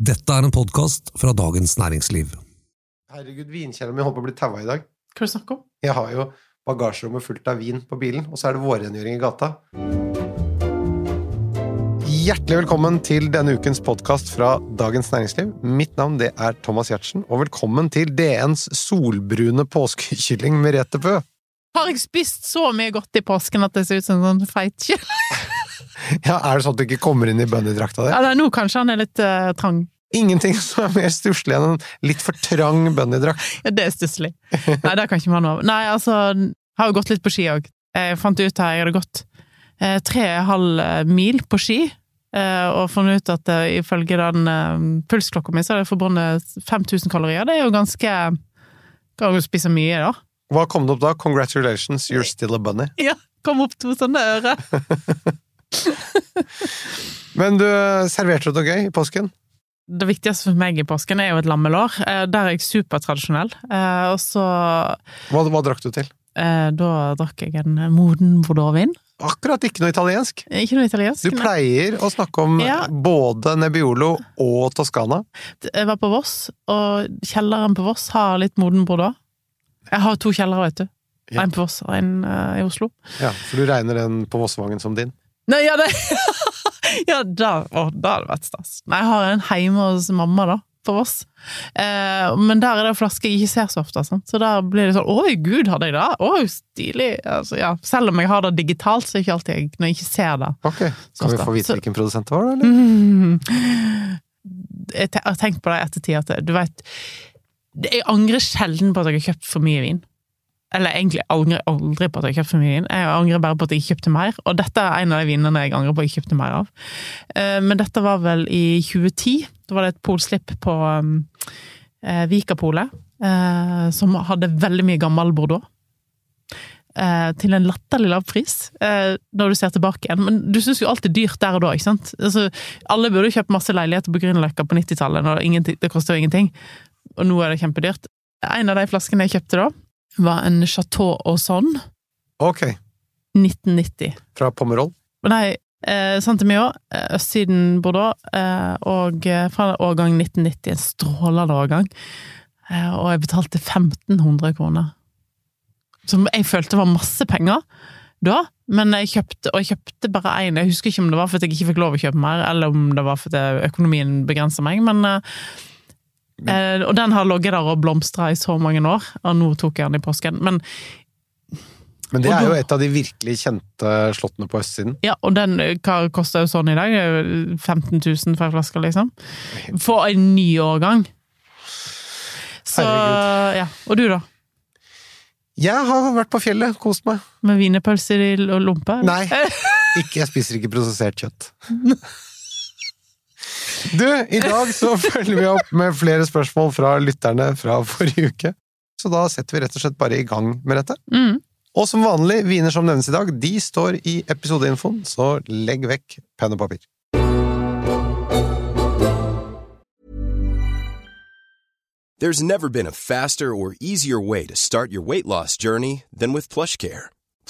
Dette er en podkast fra Dagens Næringsliv. Herregud, vinkjelleren min holdt på å bli taua i dag. Hva er det du snakker om? Jeg har jo bagasjerommet fullt av vin på bilen, og så er det vårrengjøring i gata. Hjertelig velkommen til denne ukens podkast fra Dagens Næringsliv. Mitt navn det er Thomas Giertsen, og velkommen til DNs solbrune påskekylling Merete Bø. Har jeg spist så mye godt i påsken at det ser ut som en sånn feit kjøtt? Ja, Er det sånn at du ikke kommer inn i bunnydrakta di? Ja, er nå kanskje han er litt uh, trang. Ingenting som er mer stusslig enn en litt for trang bunnydrakt. Ja, det er stusslig. Nei, det kan ikke man over. Nei, altså, jeg har jo gått litt på ski òg. Jeg fant ut her jeg hadde gått eh, tre og en halv eh, mil på ski, eh, og funnet ut at eh, ifølge den eh, pulsklokka mi så er det forbundet 5000 kalorier. Det er jo ganske Kan jo spise mye, da. Hva kom det opp da? Congratulations, you're still a bunny. Ja, kom opp to sånne ører. Men du, serverte noe gøy i påsken? Det viktigste for meg i påsken er jo et lammelår. Eh, Der er jeg supertradisjonell. Eh, Og så Hva, hva drakk du til? eh, Da drakk jeg en moden bordeauxvin. Akkurat ikke noe italiensk. Ikke noe italiensk. Du pleier å snakke om Ja. både Nebbiolo og Toskana. Jeg var på Voss, og kjelleren på Voss har litt moden bordeaux. Jeg har to kjellere, vet du. Ja. En på Voss og en uh, i Oslo. Ja, For du regner den på Vossvangen som din? Nei, ja, det Ja, da, å, da hadde det vært stas. Nei, jeg har en hjemme hos mamma, da. På oss. Eh, men der er det en flaske jeg ikke ser så ofte. Sant? Så da blir det sånn Oi, gud, hadde jeg det? Oi, stilig! Altså, ja. Selv om jeg har det digitalt, så er det ikke alltid jeg, når jeg ikke ser det. Ok, Så Kan vi få vite Så- hvilken produsent det var, da? eller? Jeg har tenkt på det i ettertid, at du vet Jeg angrer sjelden på at jeg har kjøpt for mye vin. Eller egentlig angrer aldri på at jeg kjøpte mye vin. Jeg angrer bare på at jeg kjøpte mer, og dette er en av de vinene jeg angrer på at jeg kjøpte mer av. Eh, Men dette var vel i 2010. Da var det et polslipp på um, eh, Vikapolet, eh, som hadde veldig mye gammel Bordeaux. Til en latterlig lav pris, når du ser tilbake igjen. Men du syns jo alt er dyrt der og da, ikke sant? Altså, alle burde jo kjøpt masse leiligheter på Grünerløkka på 90-tallet, når ingenting- det koster jo ingenting. Og nå er det kjempedyrt. En av de flaskene jeg kjøpte da, var en Chateau Auxonne Ok, 1990. fra Pomerol. Nei, eh, Saint-Emilion, eh, østsiden Bordeaux, eh, og eh, fra årgang 1990, en strålende årgang. Eh, og jeg betalte 1500 kroner. Som jeg følte var masse penger da, men jeg kjøpte, og jeg kjøpte bare én. Jeg husker ikke om det var fordi jeg ikke fikk lov å kjøpe mer, eller om det var fordi økonomien begrensa meg, men eh, eh, Og den har ligget der og blomstra i så mange år, og nå tok jeg den i påsken. Men Men det er jo et av de virkelig kjente slottene på østsiden. Ja, og den hva koster jo sånn i dag? Det er jo 15 000 for ei flaske, liksom. For en ny årgang. Så Herregud. ja. Og du, da? Jeg har vært på fjellet, kost meg. Med wienerpølser og lompe? eller? Nei, ikke, jeg spiser ikke prosessert kjøtt. Du, i dag så følger vi opp med flere spørsmål fra lytterne fra forrige uke. Så da setter vi rett og slett bare i gang med dette. Mm. Og som vanlig, viner som nevnes i dag, de står i episodeinfoen, så legg vekk penn og papir. There's never been a faster or easier way to start your weight loss journey than with PlushCare.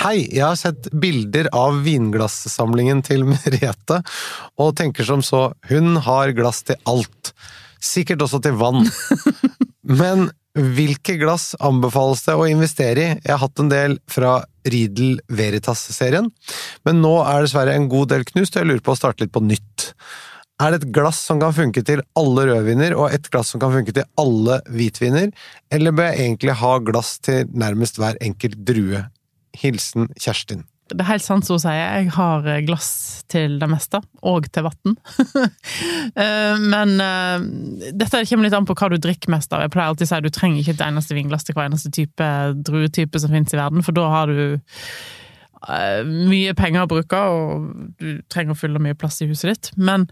Hei, jeg har sett bilder av vinglassamlingen til Merete, og tenker som så, hun har glass til alt. Sikkert også til vann. Men hvilke glass anbefales det å investere i? Jeg har hatt en del fra Riedel Veritas-serien, men nå er dessverre en god del knust, og jeg lurer på å starte litt på nytt. Er det et glass som kan funke til alle rødviner, og et glass som kan funke til alle hvitviner, eller bør jeg egentlig ha glass til nærmest hver enkelt drue? Hilsen Kjerstin. Det er helt sant som hun sier, jeg har eh, glass til det meste, og til vann. Men eh, dette kommer litt an på hva du drikker mest av. Jeg pleier alltid å si at du trenger ikke et eneste vinglass til hver eneste type druetype som finnes i verden, for da har du eh, mye penger å bruke, og du trenger å fylle mye plass i huset ditt. Men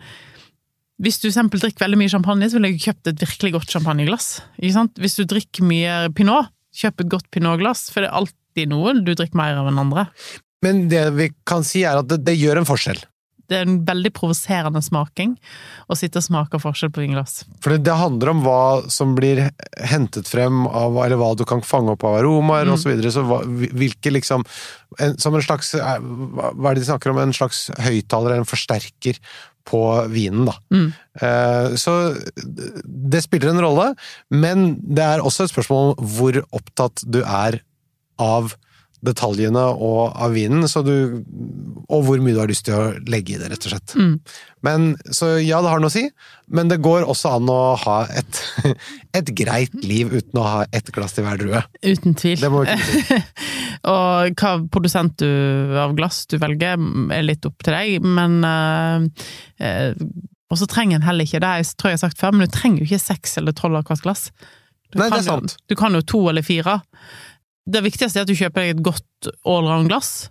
Hvis du eksempel drikker veldig mye champagne, så ville jeg kjøpt et virkelig godt champagneglass. Hvis du drikker mye pinot, kjøp et godt pinotglass, for det er alltid noe du drikker mer av enn andre. Men det vi kan si, er at det, det gjør en forskjell. Det er en veldig provoserende smaking å sitte og smake forskjell på vinglass. For det, det handler om hva som blir hentet frem av, eller hva du kan fange opp av aromaer Mm. og så videre. Så hva, hvilke liksom en, Som en slags eh, hva er det de snakker om? En slags høyttaler eller en forsterker på vinen, da. Mm. Eh, så det spiller en rolle, men det er også et spørsmål om hvor opptatt du er av detaljene og av vinen, så du, og hvor mye du har lyst til å legge i det, rett og slett. Mm. Men, så ja, det har noe å si, men det går også an å ha et, et greit liv uten å ha ett glass til hver drue. Uten tvil. Og hva produsent du av glass du velger, er litt opp til deg, men eh, Og så trenger en heller ikke det, jeg tror jeg har sagt før, men du trenger jo ikke seks eller tolv av hvert glass. Du Nei, det er sant. jo- Du kan jo to eller fire. Det viktigste er at du kjøper deg et godt allround-glass,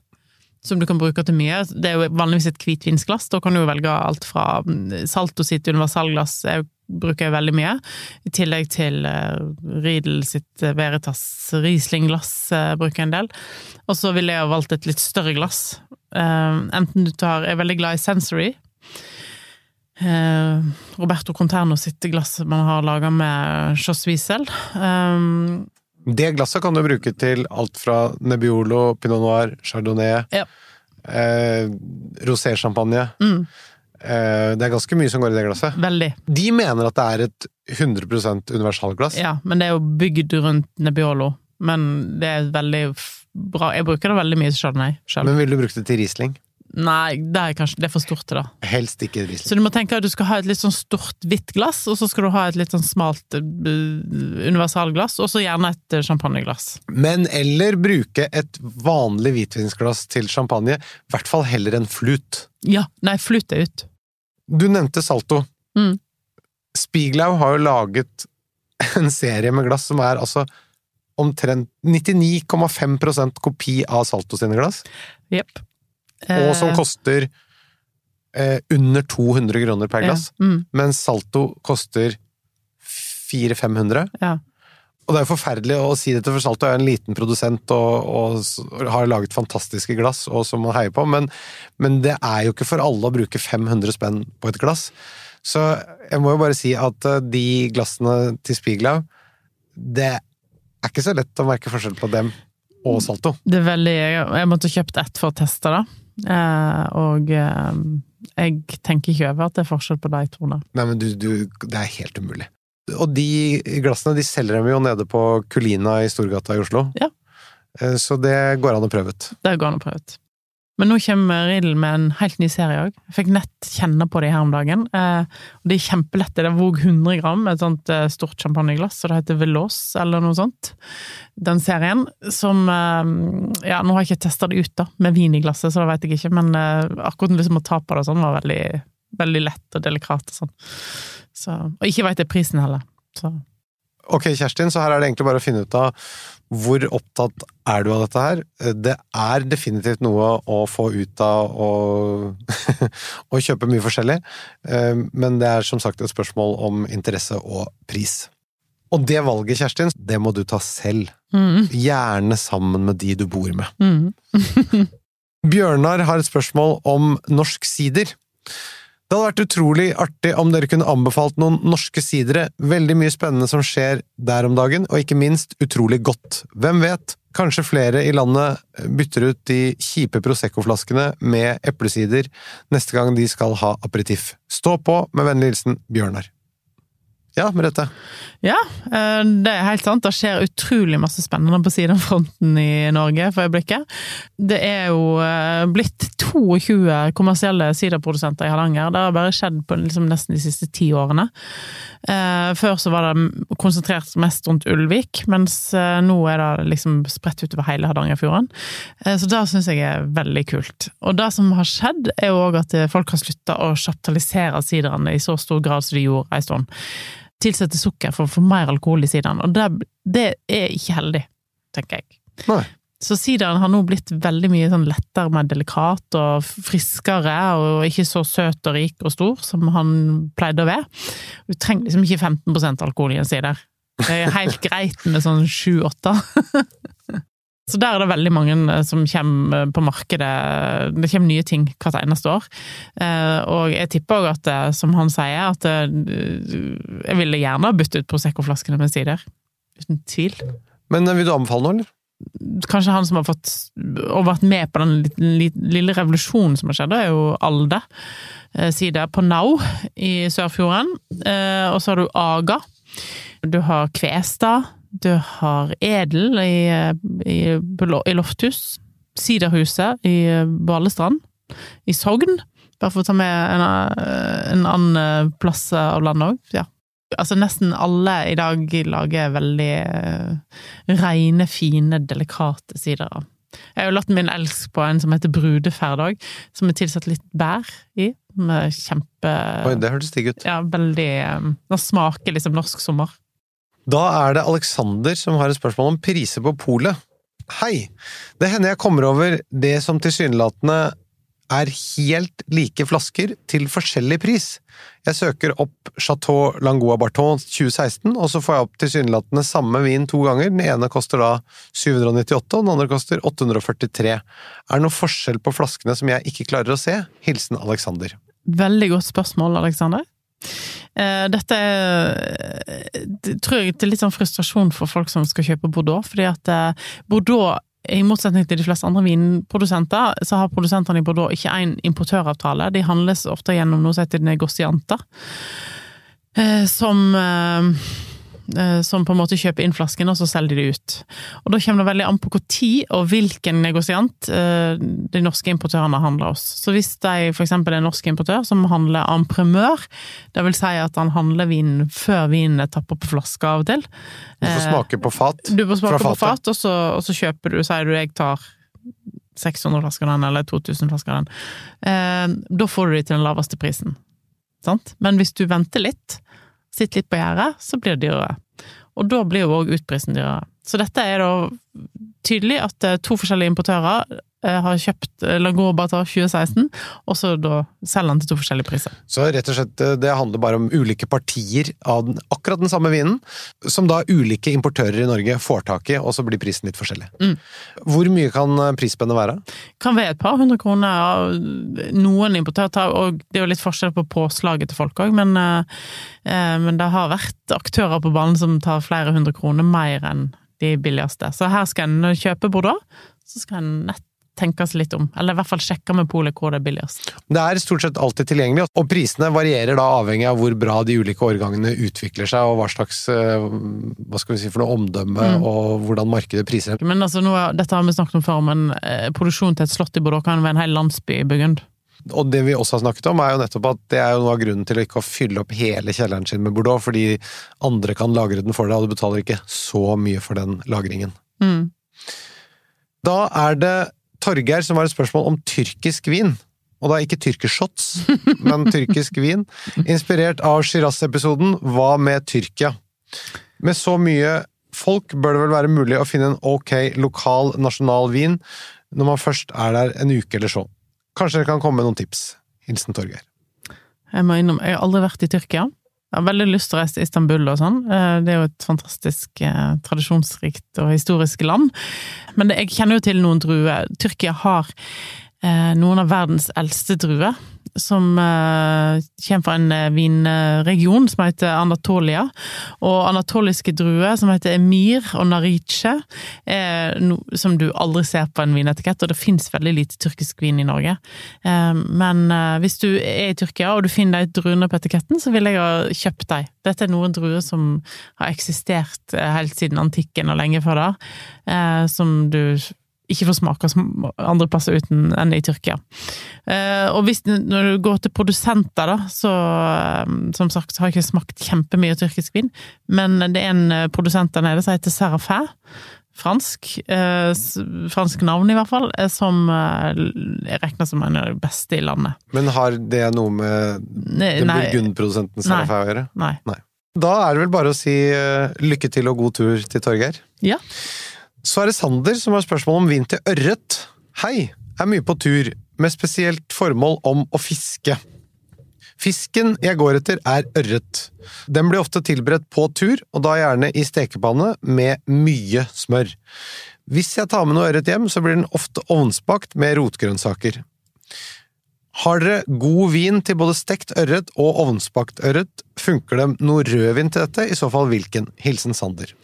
som du kan bruke til mye. Det er jo vanligvis et hvitvinsglass, da kan du jo velge alt fra mm, Salto sitt universalglass jeg bruker jeg veldig mye, i tillegg til uh, Riedel sitt eh, Veritas Riesling-glass eh, bruker jeg en del. Og så ville jeg ha valgt et litt større glass. Eh, enten du tar Jeg er veldig glad i Sensory. Eh, Roberto Conterno sitt glass man har laga med Joss Wiesel. Det glasset kan du bruke til alt fra Nebbiolo, Pinot Noir, Chardonnay, Ja. eh, rosé-champagne. Mm. Eh, det er ganske mye som går i det glasset. veldig. De mener at det er et 100% universalglass. Ja, men det er jo bygd rundt Nebbiolo. Men det er veldig bra. Jeg bruker det veldig mye til Chardonnay selv. Men ville du brukt det til Riesling? Nei, det er, kanskje, det er for stort til det. Helst ikke Riesling. Så du må tenke at du skal ha et litt sånn stort, hvitt glass, og så skal du ha et litt sånn smalt uh, universalglass, og så gjerne et uh, champagneglass. Men eller bruke et vanlig hvitvinsglass til champagne. I hvert fall heller en flut. Ja, nei, flut er ut. Du nevnte Salto. Mm. Spiglau har jo laget en serie med glass som er altså omtrent 99,5% kopi av Salto sine glass, Jepp. Og som Eh, koster eh, under 200 kroner per glass. Ja, mm, Mens Salto koster 400-500. ja. Og det er jo forferdelig å si dette, for Salto er en liten produsent og, og har laget fantastiske glass, og som man heier på, men, men det er jo ikke for alle å bruke 500 spenn på et glass. Så jeg må jo bare si at eh, de glassene til Spiglau, det er ikke så lett å merke forskjell på dem og Salto. Det er veldig Jeg, måtte kjøpt ett for å teste det, og eh, jeg tenker ikke over at det er forskjell på de to. Nei, men du, du, det er helt umulig. Og de glassene de selger dem jo nede på Kulina i Storgata i Oslo. Ja. Eh, Så det går an å prøve ut. Det går an å prøve ut. Men nå kommer Riddle med en helt ny serie òg. Jeg fikk nett kjenne på det her om dagen. Eh, og De er kjempelette. Det våg 100 gram, et sånt eh, stort champagneglass, og det heter Veloz eller noe sånt. Den serien som eh, Ja, nå har jeg ikke testa det ut, da, med vin i glasset, så det vet jeg ikke, men eh, akkurat liksom å ta på det sånn var veldig, veldig lett og delikat og sånn. Så, og ikke veit jeg prisen heller. Så Ok, Kjerstin, så her er det egentlig bare å finne ut av hvor opptatt er du av dette her. Det er definitivt noe å få ut av å, å kjøpe mye forskjellig, Eh, men det er som sagt et spørsmål om interesse og pris. Og det valget, Kjerstin, det må du ta selv. mm, Gjerne sammen med de du bor med. mm. Bjørnar har et spørsmål om norsk sider. Det hadde vært utrolig artig om dere kunne anbefalt noen norske sidere. Veldig mye spennende som skjer der om dagen, og ikke minst utrolig godt. Hvem vet? Kanskje flere i landet bytter ut de kjipe Prosecco-flaskene med eplesider neste gang de skal ha aperitiff. Stå på, med vennlig hilsen Bjørnar. Ja, Merete. Ja, eh, det er helt sant. Det skjer utrolig masse spennende på sidenfronten i Norge for øyeblikket. Det er jo eh, blitt 22 kommersielle siderprodusenter i Hardanger. Det har bare skjedd på liksom nesten de siste ti årene. Eh, Før så var det konsentrert mest rundt Ulvik, mens nå er det liksom spredt utover hele Hardangerfjorden. Så det syns jeg er veldig kult. Og det som har skjedd, er jo òg at folk har slutta å chaptalisere siderne i så stor grad som de gjorde en stund tilsette sukker for å få mer alkohol i sideren, og det, det er ikke heldig, tenker jeg. Nei. Så sideren har nå blitt veldig mye sånn lettere, mer delikat og friskere, og ikke så søt og rik og stor som han pleide å være. Du trenger liksom ikke 15% alkohol i en sider. Det er helt greit med sånn 7-8. Så der er det veldig mange eh, som kommer på markedet. Det kommer nye ting hvert eneste år. Eh, og jeg tipper òg at, eh, som han sier, at jeg ville gjerne ha byttet ut Prosecco-flaskene med sider. Uten tvil. Men vil du anbefale noe, eller? Kanskje han som har fått og vært med på den lille revolusjonen som har skjedd, er jo Alde. Sider på Nau i Sørfjorden. Og så har du Aga. Du har Kvestad. Du har Edel i, i, i Lofthus. Siderhuset i Balestrand. I Sogn. Bare for å ta med en, en annen plass av landet òg. Ja. Altså, nesten alle i dag lager veldig uh, reine, fine, delikate sider. Jeg har jo latt min elsk på en som heter Brudeferd òg, som er tilsatt litt bær i. Med kjempe Oi, det hørtes digg ut. Ja, veldig Den smaker liksom norsk sommer. Da er det Alexander som har et spørsmål om priser på polet. Hei! Det hender jeg kommer over det som tilsynelatende er helt like flasker til forskjellig pris. Jeg søker opp Chateau Langoa Barton 2016, og så får jeg opp tilsynelatende samme vin to ganger. Den ene koster da 798, og den andre koster 843. Er det noen forskjell på flaskene som jeg ikke klarer å se? Hilsen Alexander. Veldig godt spørsmål, Alexander. Eh, dette er, tror jeg til litt sånn frustrasjon for folk som skal kjøpe Bordeaux, fordi at eh, Bordeaux i motsetning til de fleste andre vinprodusenter, så har produsentene i Bordeaux ikke én importøravtale. De handles ofte gjennom noe som heter negosianter. Eh, som Eh, som på en måte kjøper inn flaskene, og så selger de det ut. Og Da kommer det veldig an på hvor tid og hvilken negosiant eh, de norske importørene handler hos. Så hvis de f.eks. er en norsk importør som handler en premør, det vil si at han handler vinen før vinen er tappet på flaske av og til Du får eh, smake på fat? Du får smake på fat, og så, og så kjøper du, sier du jeg tar 600 flasker den, eller 2000 flasker den. da får du de til den laveste prisen. Sant? Men hvis du venter litt, sitter litt på gjerdet, så blir det dyrere. Og da blir jo òg utprisen dyrere. Så dette er da tydelig at to forskjellige importører har kjøpt eh, Lagor Batar 2016, og så da selger han til to forskjellige priser. Så rett og slett det handler bare om ulike partier av den, akkurat den samme vinen, som da ulike importører i Norge får tak i, og så blir prisen litt forskjellig. Mm. Hvor mye kan prisspennet være? Kan være et par hundre kroner. Noen importører tar, og det er jo litt forskjell på påslaget til folk òg, men, men det har vært aktører på banen som tar flere hundre kroner mer enn de billigste. Så her skal en kjøpe Bordeaux, så skal en nett tenke oss litt om, eller i hvert fall sjekke med polet hvor det er billigst. Det er stort sett alltid tilgjengelig, og prisene varierer da avhengig av hvor bra de ulike årgangene utvikler seg, og hva slags eh, hva skal vi si for noe omdømme, mm. og hvordan markedet priser. Men altså, noe, dette har vi snakket om før, men eh, produksjon til et slott i Bordeaux kan være en hel landsby i Burgund. Og det vi også har snakket om, er jo nettopp at det er jo noe av grunnen til å ikke fylle opp hele kjelleren sin med Bordeaux, fordi andre kan lagre den for deg, og du betaler ikke så mye for den lagringen. Mm. Da er det Torgeir som har et spørsmål om tyrkisk vin. Og da ikke tyrkershots, men tyrkisk vin. Inspirert av Shiraz-episoden Hva med Tyrkia? Med så mye folk bør det vel være mulig å finne en ok lokal, nasjonal vin når man først er der en uke eller så. Kanskje dere kan komme med noen tips? Hilsen Torgeir. Jeg må innom, jeg har aldri vært i Tyrkia. Har veldig lyst til å reise til Istanbul og sånn. Eh, det er jo et fantastisk eh, tradisjonsrikt og historisk land. Men jeg kjenner jo til noen druer. Tyrkia har noen av verdens eldste druer som uh, kommer fra en uh, vinregion som heter Anatolia. Og anatoliske druer som heter Emir og Narice, som du aldri ser på en vinetikett, og det fins veldig lite tyrkisk vin i Norge. Men hvis du er i Tyrkia og du finner de druene på etiketten, så vil jeg ha kjøpt dem. Dette er noen druer som har eksistert helt siden antikken og lenge før det, som du ikke får smake andre plasser uten enn i Tyrkia. Eh, og hvis, når du går til produsenter, da, så eh, som sagt så har jeg ikke smakt kjempemye tyrkisk vin, men det er en eh, produsent der nede som heter Serafæ. Fransk, eh, fransk navn i hvert fall, som jeg regner som en av de beste i landet. Men har det noe med den burgundprodusenten Serafæ å gjøre? Nei. nei. Da er det vel bare å si lykke til og god tur til Torgeir. Ja. Så er det Sander som har spørsmål om vin til ørret. Hei, er mye på tur, med spesielt formål om å fiske. Fisken jeg går etter, er ørret. Den blir ofte tilberedt på tur, og da gjerne i stekepanne med mye smør. Hvis jeg tar med noe ørret hjem, så blir den ofte ovnsbakt med rotgrønnsaker. Har dere god vin til både stekt ørret og ovnsbakt ørret? Funker det noe rødvin til dette? I så fall hvilken? Hilsen Sander.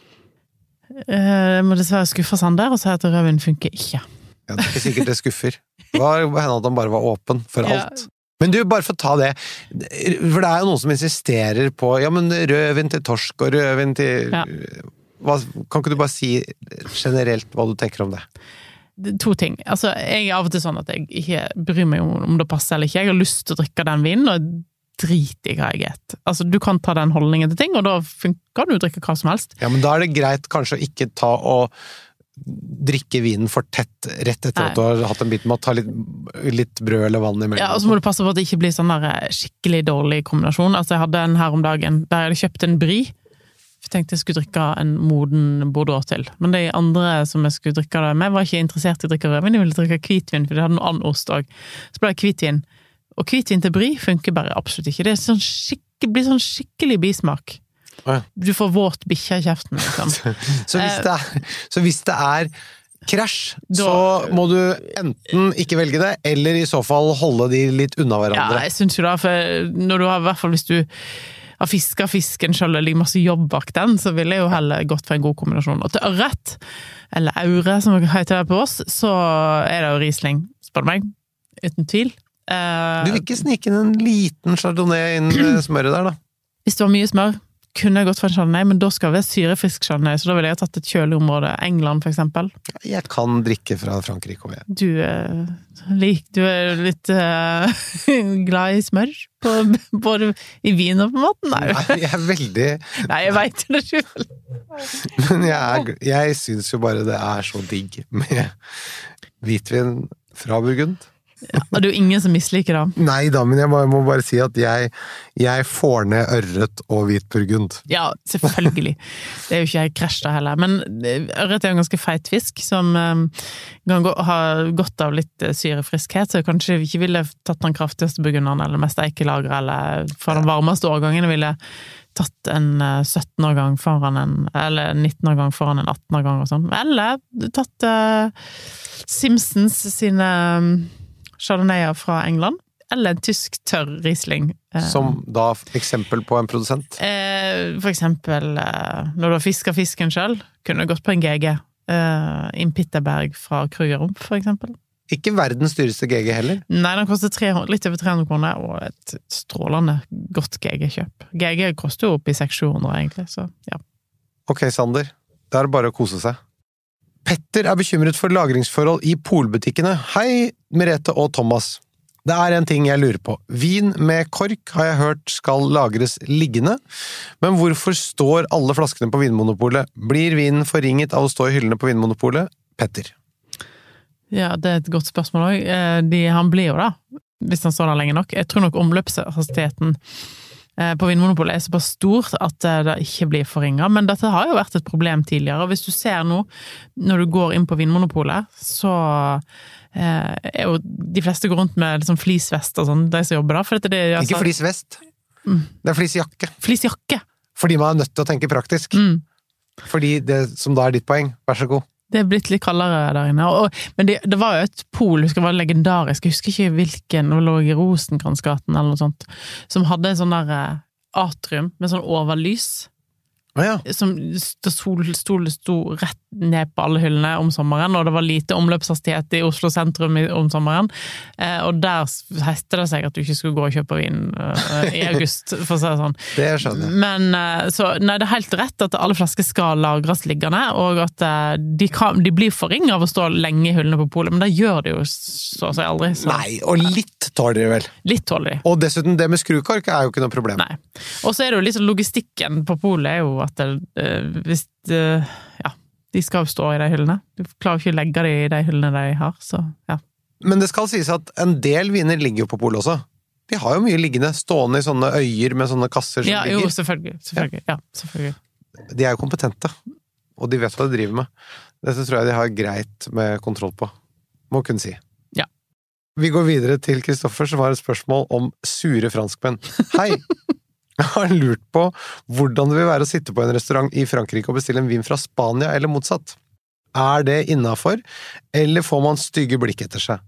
Eh, Jeg må dessverre skuffe Sander og si at rødvin funker ikke. Ja, det er ikke sikkert det skuffer. Det var hende at han bare var åpen for Ja. alt. Men du, bare for å ta det, for det er jo noen som insisterer på ja, men rødvin til torsk og rødvin til Ja. hva, Kan ikke du bare si generelt hva du tenker om det? Det- To ting. Altså, jeg er av og til sånn at jeg ikke bryr meg om om det passer eller ikke. Jeg har lyst til å drikke den vinen, og drit i hva jeg spiser. Altså, du kan ta den holdningen til ting, og da kan du drikke hva som helst. Ja, men da er det greit kanskje å ikke ta og drikke vinen for tett rett etter Nei. at du har hatt en bit med å ta litt, litt brød eller vann imellom. Ja, og så må du passe på at det ikke blir sånn der eh, skikkelig dårlig kombinasjon. Altså, jeg hadde en her om dagen der jeg hadde kjøpt en bry. Jeg tenkte jeg skulle drikke en moden Bordeaux til. Men de andre som jeg skulle drikke det med, var ikke interessert i å drikke rødvin, de ville drikke hvitvin, for de hadde noe annen ost òg. Så ble det hvitvin. Og hvitvin til brie funker bare absolutt ikke. Det sånn blir sånn skikkelig bismak. Ja. Du får våt bikkje i kjeften, liksom. Så hvis det er, så hvis det er krasj, så må du enten ikke velge det, eller i så fall holde de litt unna hverandre. Ja, jeg syns jo da, for når du har, i hvert fall hvis du har fiska fisken sjøl det ligger masse jobb bak den, så ville jeg jo heller gått for en god kombinasjon. Og til ørret, eller aure som det heter det på oss, så er det jo Riesling, spør du meg. Uten tvil. Eh, Du vil ikke snike inn en liten chardonnay inn med smøret der, da? Hvis det var mye smør, kunne jeg gått for en chardonnay, men da skal vi ha syrefrisk chardonnay, så da ville jeg tatt et kjølig område. England, for eksempel. Jeg kan drikke fra Frankrike òg, jeg. Du, er, lik, du er litt uh, glad i smør? På, både i vin og på maten? Nei, Nei, Jeg er veldig Nei jeg veit det sjøl. Men jeg, er, jeg syns jo bare det er så digg med hvitvin fra Burgund. Og det er jo ingen som misliker det. Nei da, men jeg må, må bare si at jeg, jeg får ned ørret og hvit burgund. Ja, selvfølgelig. Det er jo ikke jeg krasj da heller. Men eh, ørret er jo en ganske feit fisk, som eh, kan gå, ha godt av litt eh, syrefriskhet, så jeg kanskje ikke ville tatt den kraftigste burgunderen eller mest eikelageret, eller for den varmeste årgangen ville tatt en eh, 17-årgang foran en Eller 19-årgang foran en 18-årgang og sånn. Eller tatt uh, Simpsons sine um, chardonnayer fra England. Eller en tysk tørr Riesling. eh, Som da eksempel på en produsent. Eh, for eksempel eh, når du har fiska fisken sjøl, kunne du gått på en GG. Eh, in Pitterberg fra Krugerump, for eksempel. Ikke verdens dyreste GG heller. Nei, den koster 300, litt over 300 kroner, og et strålende godt GG-kjøp. GG koster jo opp i 600-700, egentlig, så ja. Ok, Sander. Da er det bare å kose seg. Petter er bekymret for lagringsforhold i polbutikkene. Hei, Merete og Thomas. Det er en ting jeg lurer på. Vin med kork har jeg hørt skal lagres liggende, men hvorfor står alle flaskene på Vinmonopolet? Blir vinen forringet av å stå i hyllene på Vinmonopolet? Petter. Ja, det er et godt spørsmål òg. Han blir jo det, hvis han står der lenge nok. Jeg tror nok omløpshastigheten eh, på Vinmonopolet er såpass stort at eh, det ikke blir forringa. Men dette har jo vært et problem tidligere. Hvis du ser nå, når du går inn på Vinmonopolet, så eh, er jo de fleste går rundt med liksom fleecevest og sånn, de som jobber der. For dette, det, er altså, Ikke fleecevest. Mm. Det er fleecejakke. Fleecejakke! Fordi man er nødt til å tenke praktisk. Mm. Fordi det som da er ditt poeng. Vær så god. Det er blitt litt kaldere der inne. Og, men det, det var jo et pol, husker jeg var legendarisk, jeg husker ikke hvilken, det lå i Rosenkransgaten eller noe sånt, som hadde en sånn der eh, atrium med sånn overlys. Ja. Som sto, stod, stol sto rett ned på alle hyllene om sommeren, og det var lite omløpshastighet i Oslo sentrum om sommeren. Eh, og der hester det seg at du ikke skulle gå og kjøpe vin eh, i august, for å si det sånn. Det skjønner jeg. Men eh, så, nei, det er helt rett at alle flasker skal lagres liggende, og at de, kan, de blir forringet av å stå lenge i hyllene på polet, men det gjør de jo så å si aldri. Så Nei, og litt tåler de vel. litt tåler de. Og dessuten, det med skrukork er jo ikke noe problem. Nei. Og så er det jo liksom logistikken på polet er jo at det, hvis det, de skal jo stå i de hyllene. Du klarer jo ikke å legge de i de hyllene de har, så ja. Men det skal sies at en del viner ligger jo på polet også. De har jo mye liggende, stående i sånne øyer med sånne kasser som Ja, jo, selvfølgelig. selvfølgelig. Ja. Ja, selvfølgelig. De er jo kompetente, og de vet hva de driver med. Dette tror jeg de har greit med kontroll på. Må kunne si. Ja. Vi går videre til Kristoffer, som har et spørsmål om sure franskmenn. Hei! Jeg har lurt på hvordan det vil være å sitte på en restaurant i Frankrike og bestille en vin fra Spania, eller motsatt. Er det innafor, eller får man stygge blikk etter seg?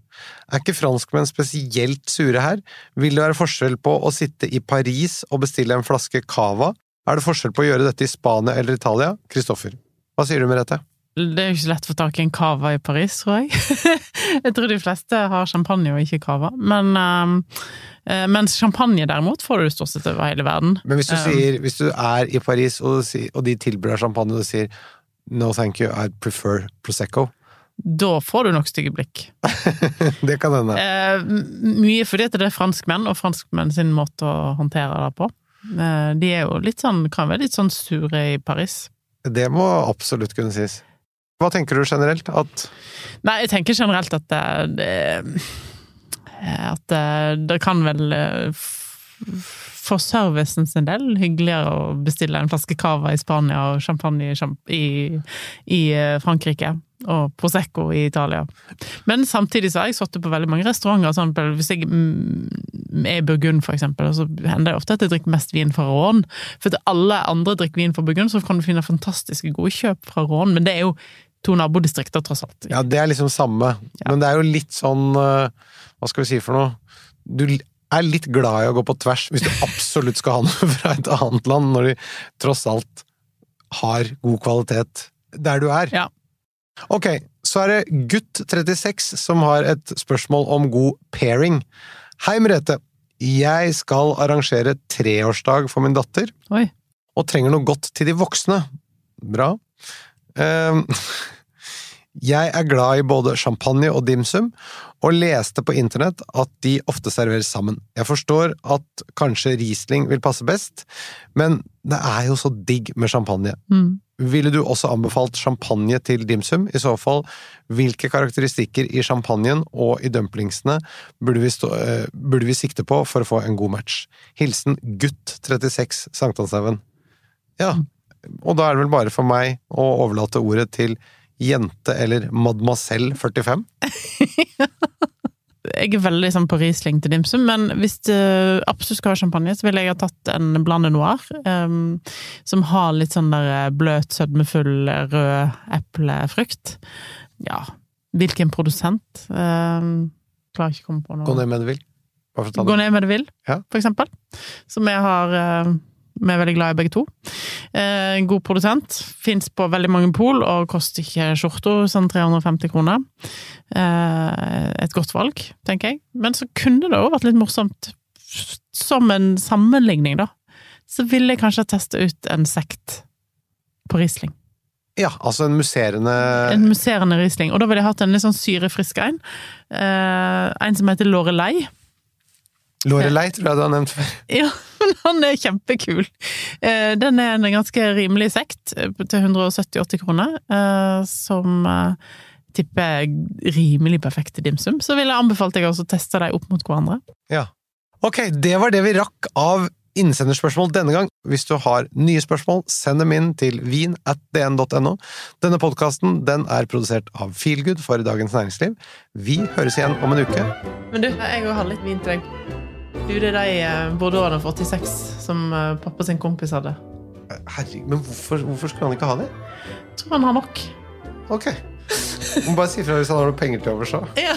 Er ikke franskmenn spesielt sure her? Vil det være forskjell på å sitte i Paris og bestille en flaske cava? Er det forskjell på å gjøre dette i Spania eller Italia? Kristoffer, hva sier du, Merete? Det er jo ikke lett å få tak i en cava i Paris, tror jeg. jeg tror de fleste har champagne og ikke cava. Men, uh, mens champagne derimot får du stort sett over hele verden. Men hvis du, Um, sier, hvis du er i Paris og, og de tilbyr deg champagne, og du sier no thank you, I prefer Prosecco, Da får du nok stygge blikk. det kan hende. Eh, mye fordi at det er franskmenn, og franskmenn sin måte å håndtere det på. Eh, de er jo litt sånn, kan være litt sånn sure i Paris. Det må absolutt kunne sies. Hva tenker du generelt? At Nei, jeg tenker generelt at det, det At det, det kan vel eh, for servicen sin del hyggeligere å bestille en flaske cava i Spania og champagne i, i, eh, Frankrike. Og Prosecco i Italia. Men samtidig så har jeg sittet på veldig mange restauranter. Sånn, hvis jeg mm, er i Burgund, for eksempel, så hender det ofte at jeg drikker mest vin fra Rån. For at alle andre drikker vin fra Burgund, så kan du finne fantastiske gode kjøp fra Rån. Men det er jo to nabodistrikter, tross alt. Ja, det er liksom samme, Ja. men det er jo litt sånn eh, Hva skal vi si for noe? Du er litt glad i å gå på tvers hvis du absolutt skal ha noe fra et annet land, når de tross alt har god kvalitet der du er. Ja. Ok, så er det Gutt36 som har et spørsmål om god pairing. Hei, Merete. Jeg skal arrangere treårsdag for min datter, Oi. og trenger noe godt til de voksne. Bra. Ehm, jeg er glad i både champagne og dimsum, og leste på internett at de ofte serveres sammen. Jeg forstår at kanskje Riesling vil passe best, men det er jo så digg med champagne. Mm. Ville du også anbefalt champagne til dimsum? I så fall, hvilke karakteristikker i champagnen og i dumplingsene burde vi, stå, eh, burde vi sikte på for å få en god match? Hilsen gutt36 Sankthanshaugen. Ja, og da er det vel bare for meg å overlate ordet til jente eller mademoiselle 45. Jeg er veldig sånn på Riesling til dimsum, men hvis du absolutt skal ha champagne, så ville jeg ha tatt en blande noir, um, som har litt sånn der eh, bløt, sødmefull, rød eplefrukt. Ja, hvilken produsent? Um, klarer ikke å komme på noe. Gå ned med det vil. Bare for å ta det. Gå ned med det vil, Ja. for eksempel. Som jeg har eh, Vi er veldig glad i begge to. Eh, En god produsent. Fins på veldig mange pol og koster ikke skjorta sånn 350 kroner. Eh, Et godt valg, tenker jeg. Men så kunne det òg vært litt morsomt, som en sammenligning, da. Så ville jeg kanskje teste ut en sekt på Riesling. Ja, altså en musserende En musserende Riesling. Og da ville jeg hatt en litt sånn syrefrisk en. Eh, En som heter Lorelei. Lorelei, tror jeg du har nevnt før. Ja, men han er kjempekul. Eh, Den er en ganske rimelig sekt, eh, til 170-80 kroner, eh, som tipper er rimelig perfekt til dimsum. Så ville jeg anbefalt deg også å teste dem opp mot hverandre. Ja. Ok, det var det vi rakk av innsenderspørsmål denne gang. Hvis du har nye spørsmål, send dem inn til vin at dn.no. Denne podkasten den er produsert av Feelgood for Dagens Næringsliv. Vi høres igjen om en uke. Men du, jeg òg har litt vin til deg. Du, det er de eh, Bordeauxene for 86 som eh, pappa sin kompis hadde. Herregud, men hvorfor, hvorfor skulle han ikke ha det? Jeg tror han har nok. Ok. Må bare si fra hvis han har noe penger til overs så Ja.